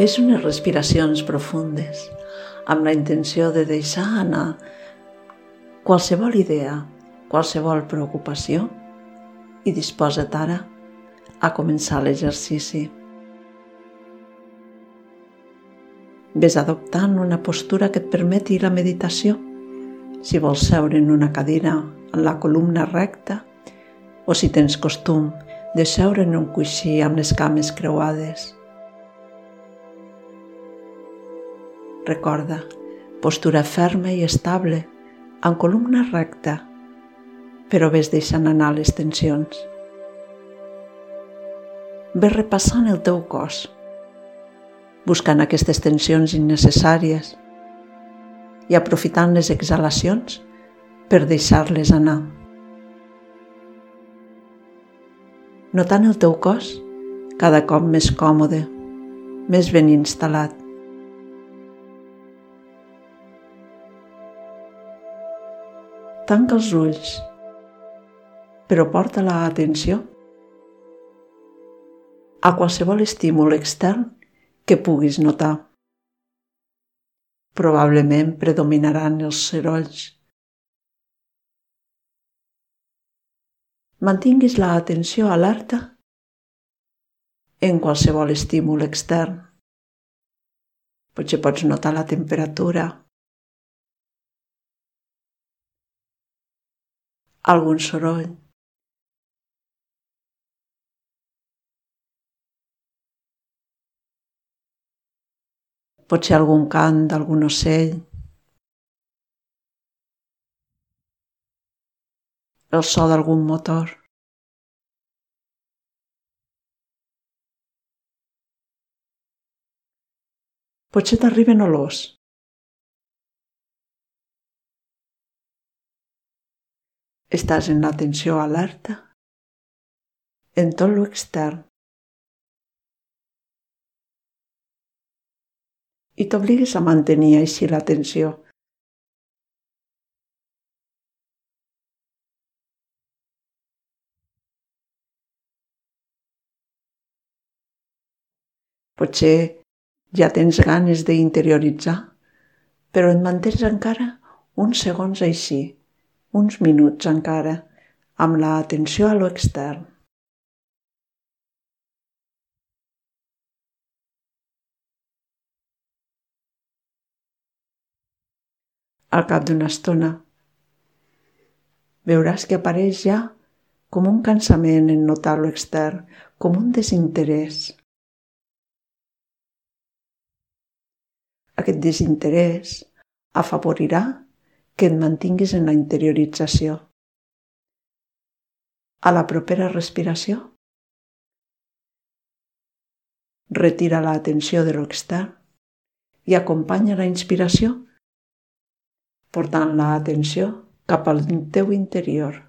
Fes unes respiracions profundes amb la intenció de deixar anar qualsevol idea, qualsevol preocupació i disposa't ara a començar l'exercici. Ves adoptant una postura que et permeti la meditació. Si vols seure en una cadira amb la columna recta o si tens costum de seure en un coixí amb les cames creuades. Recorda, postura ferma i estable, amb columna recta, però ves deixant anar les tensions. Ves repassant el teu cos, buscant aquestes tensions innecessàries i aprofitant les exhalacions per deixar-les anar. Notant el teu cos cada cop més còmode, més ben instal·lat. Tanca els ulls, però porta la atenció a qualsevol estímul extern que puguis notar. Probablement predominaran els serolls. Mantinguis la atenció alerta en qualsevol estímul extern. Potser pots notar la temperatura, algun soroll. Potser algun cant d'algun ocell. El so d'algun motor. Potser t'arriben olors. Estàs en l'atenció alerta? En tot l'extern i t'obligues a mantenir així l'atenció. Potser ja tens ganes d'interioritzar, però et mantens encara uns segons així, uns minuts encara, amb l'atenció a lo extern. Al cap d'una estona, veuràs que apareix ja com un cansament en notar lo extern, com un desinterès. Aquest desinterès afavorirà que et mantinguis en la interiorització. A la propera respiració, retira l'atenció de l'extern i acompanya la inspiració portant l'atenció cap al teu interior.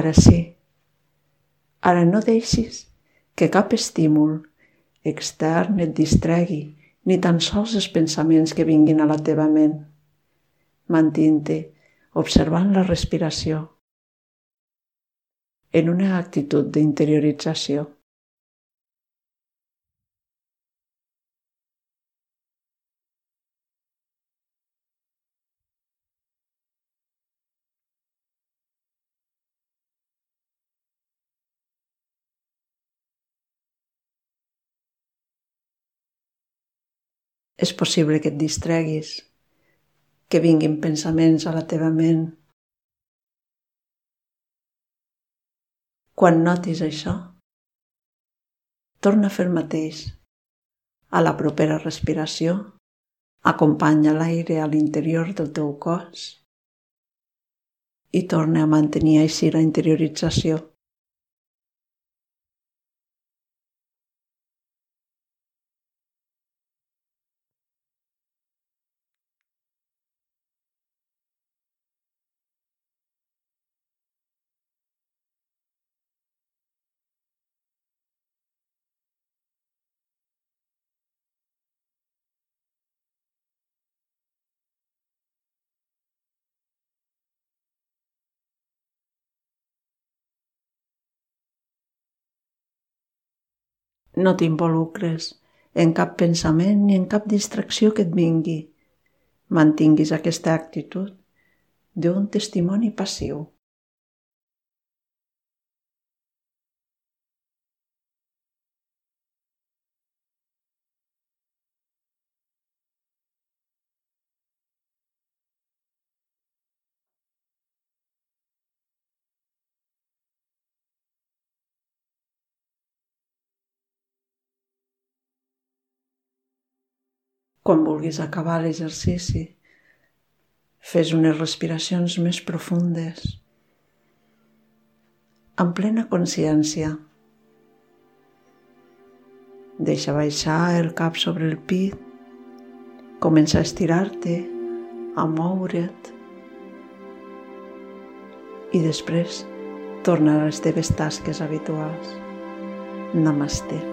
Ara sí, ara no deixis que cap estímul extern et distregui, ni tan sols els pensaments que vinguin a la teva ment. Mantint-te observant la respiració en una actitud d'interiorització. És possible que et distreguis, que vinguin pensaments a la teva ment. Quan notis això, torna a fer el mateix. A la propera respiració, acompanya l'aire a l'interior del teu cos i torna a mantenir així la interiorització. No t'involucres en cap pensament ni en cap distracció que et vingui. Mantinguis aquesta actitud d'un testimoni passiu. Quan vulguis acabar l'exercici, fes unes respiracions més profundes, amb plena consciència. Deixa baixar el cap sobre el pit, comença a estirar-te, a moure't i després torna a les teves tasques habituals. Namaste.